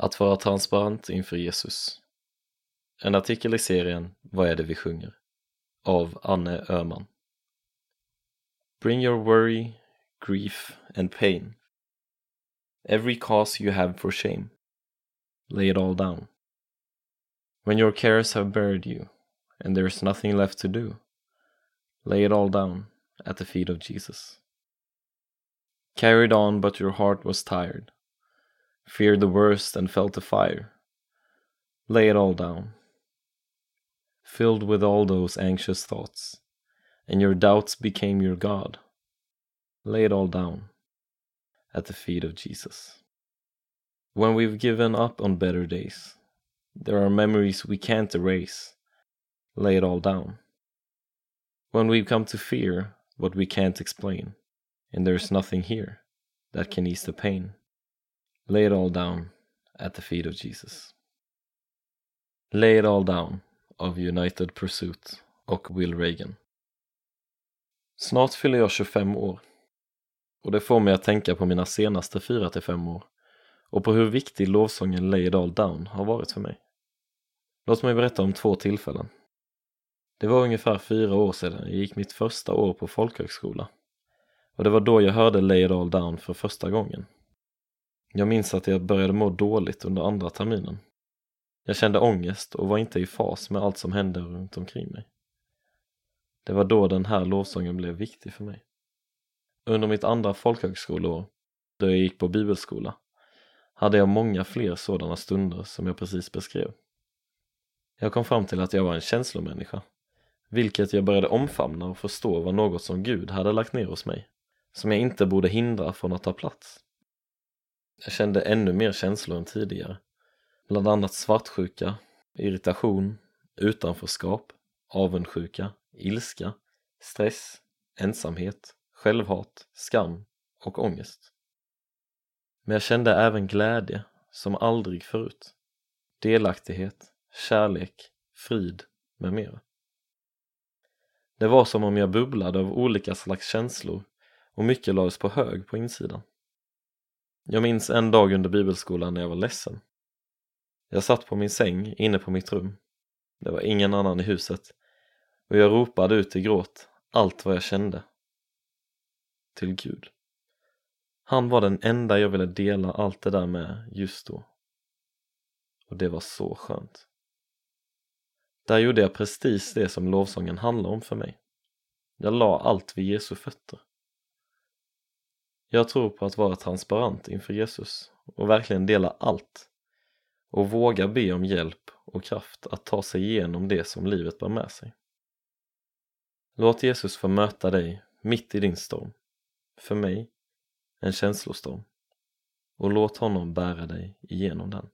Att vara transparent inför Jesus. En artikel i serien Vad är det vi sjunger? av Anne Öhman. Bring your worry, grief and pain. Every cause you have for shame. Lay it all down. When your cares have buried you and there is nothing left to do, lay it all down at the feet of Jesus. Carried on, but your heart was tired feared the worst and felt the fire. Lay it all down. Filled with all those anxious thoughts, and your doubts became your God. Lay it all down at the feet of Jesus. When we've given up on better days, there are memories we can't erase. Lay it all down. When we've come to fear what we can't explain, and there's nothing here that can ease the pain. Lay it all down at the feet of Jesus. Lay it all down av United Pursuit och Will Reagan. Snart fyller jag 25 år och det får mig att tänka på mina senaste 4-5 år och på hur viktig lovsången Lay it all down har varit för mig. Låt mig berätta om två tillfällen. Det var ungefär fyra år sedan jag gick mitt första år på folkhögskola och det var då jag hörde Lay it all down för första gången. Jag minns att jag började må dåligt under andra terminen. Jag kände ångest och var inte i fas med allt som hände runt omkring mig. Det var då den här lovsången blev viktig för mig. Under mitt andra folkhögskoleår, då jag gick på bibelskola, hade jag många fler sådana stunder som jag precis beskrev. Jag kom fram till att jag var en känslomänniska, vilket jag började omfamna och förstå var något som Gud hade lagt ner hos mig, som jag inte borde hindra från att ta plats. Jag kände ännu mer känslor än tidigare. Bland annat svartsjuka, irritation, utanförskap, avundsjuka, ilska, stress, ensamhet, självhat, skam och ångest. Men jag kände även glädje som aldrig förut. Delaktighet, kärlek, frid med mera. Det var som om jag bubblade av olika slags känslor och mycket lades på hög på insidan. Jag minns en dag under bibelskolan när jag var ledsen. Jag satt på min säng inne på mitt rum. Det var ingen annan i huset och jag ropade ut i gråt allt vad jag kände. Till Gud. Han var den enda jag ville dela allt det där med just då. Och det var så skönt. Där gjorde jag precis det som lovsången handlar om för mig. Jag la allt vid Jesu fötter. Jag tror på att vara transparent inför Jesus och verkligen dela allt och våga be om hjälp och kraft att ta sig igenom det som livet bär med sig. Låt Jesus få möta dig mitt i din storm, för mig en känslostorm, och låt honom bära dig igenom den.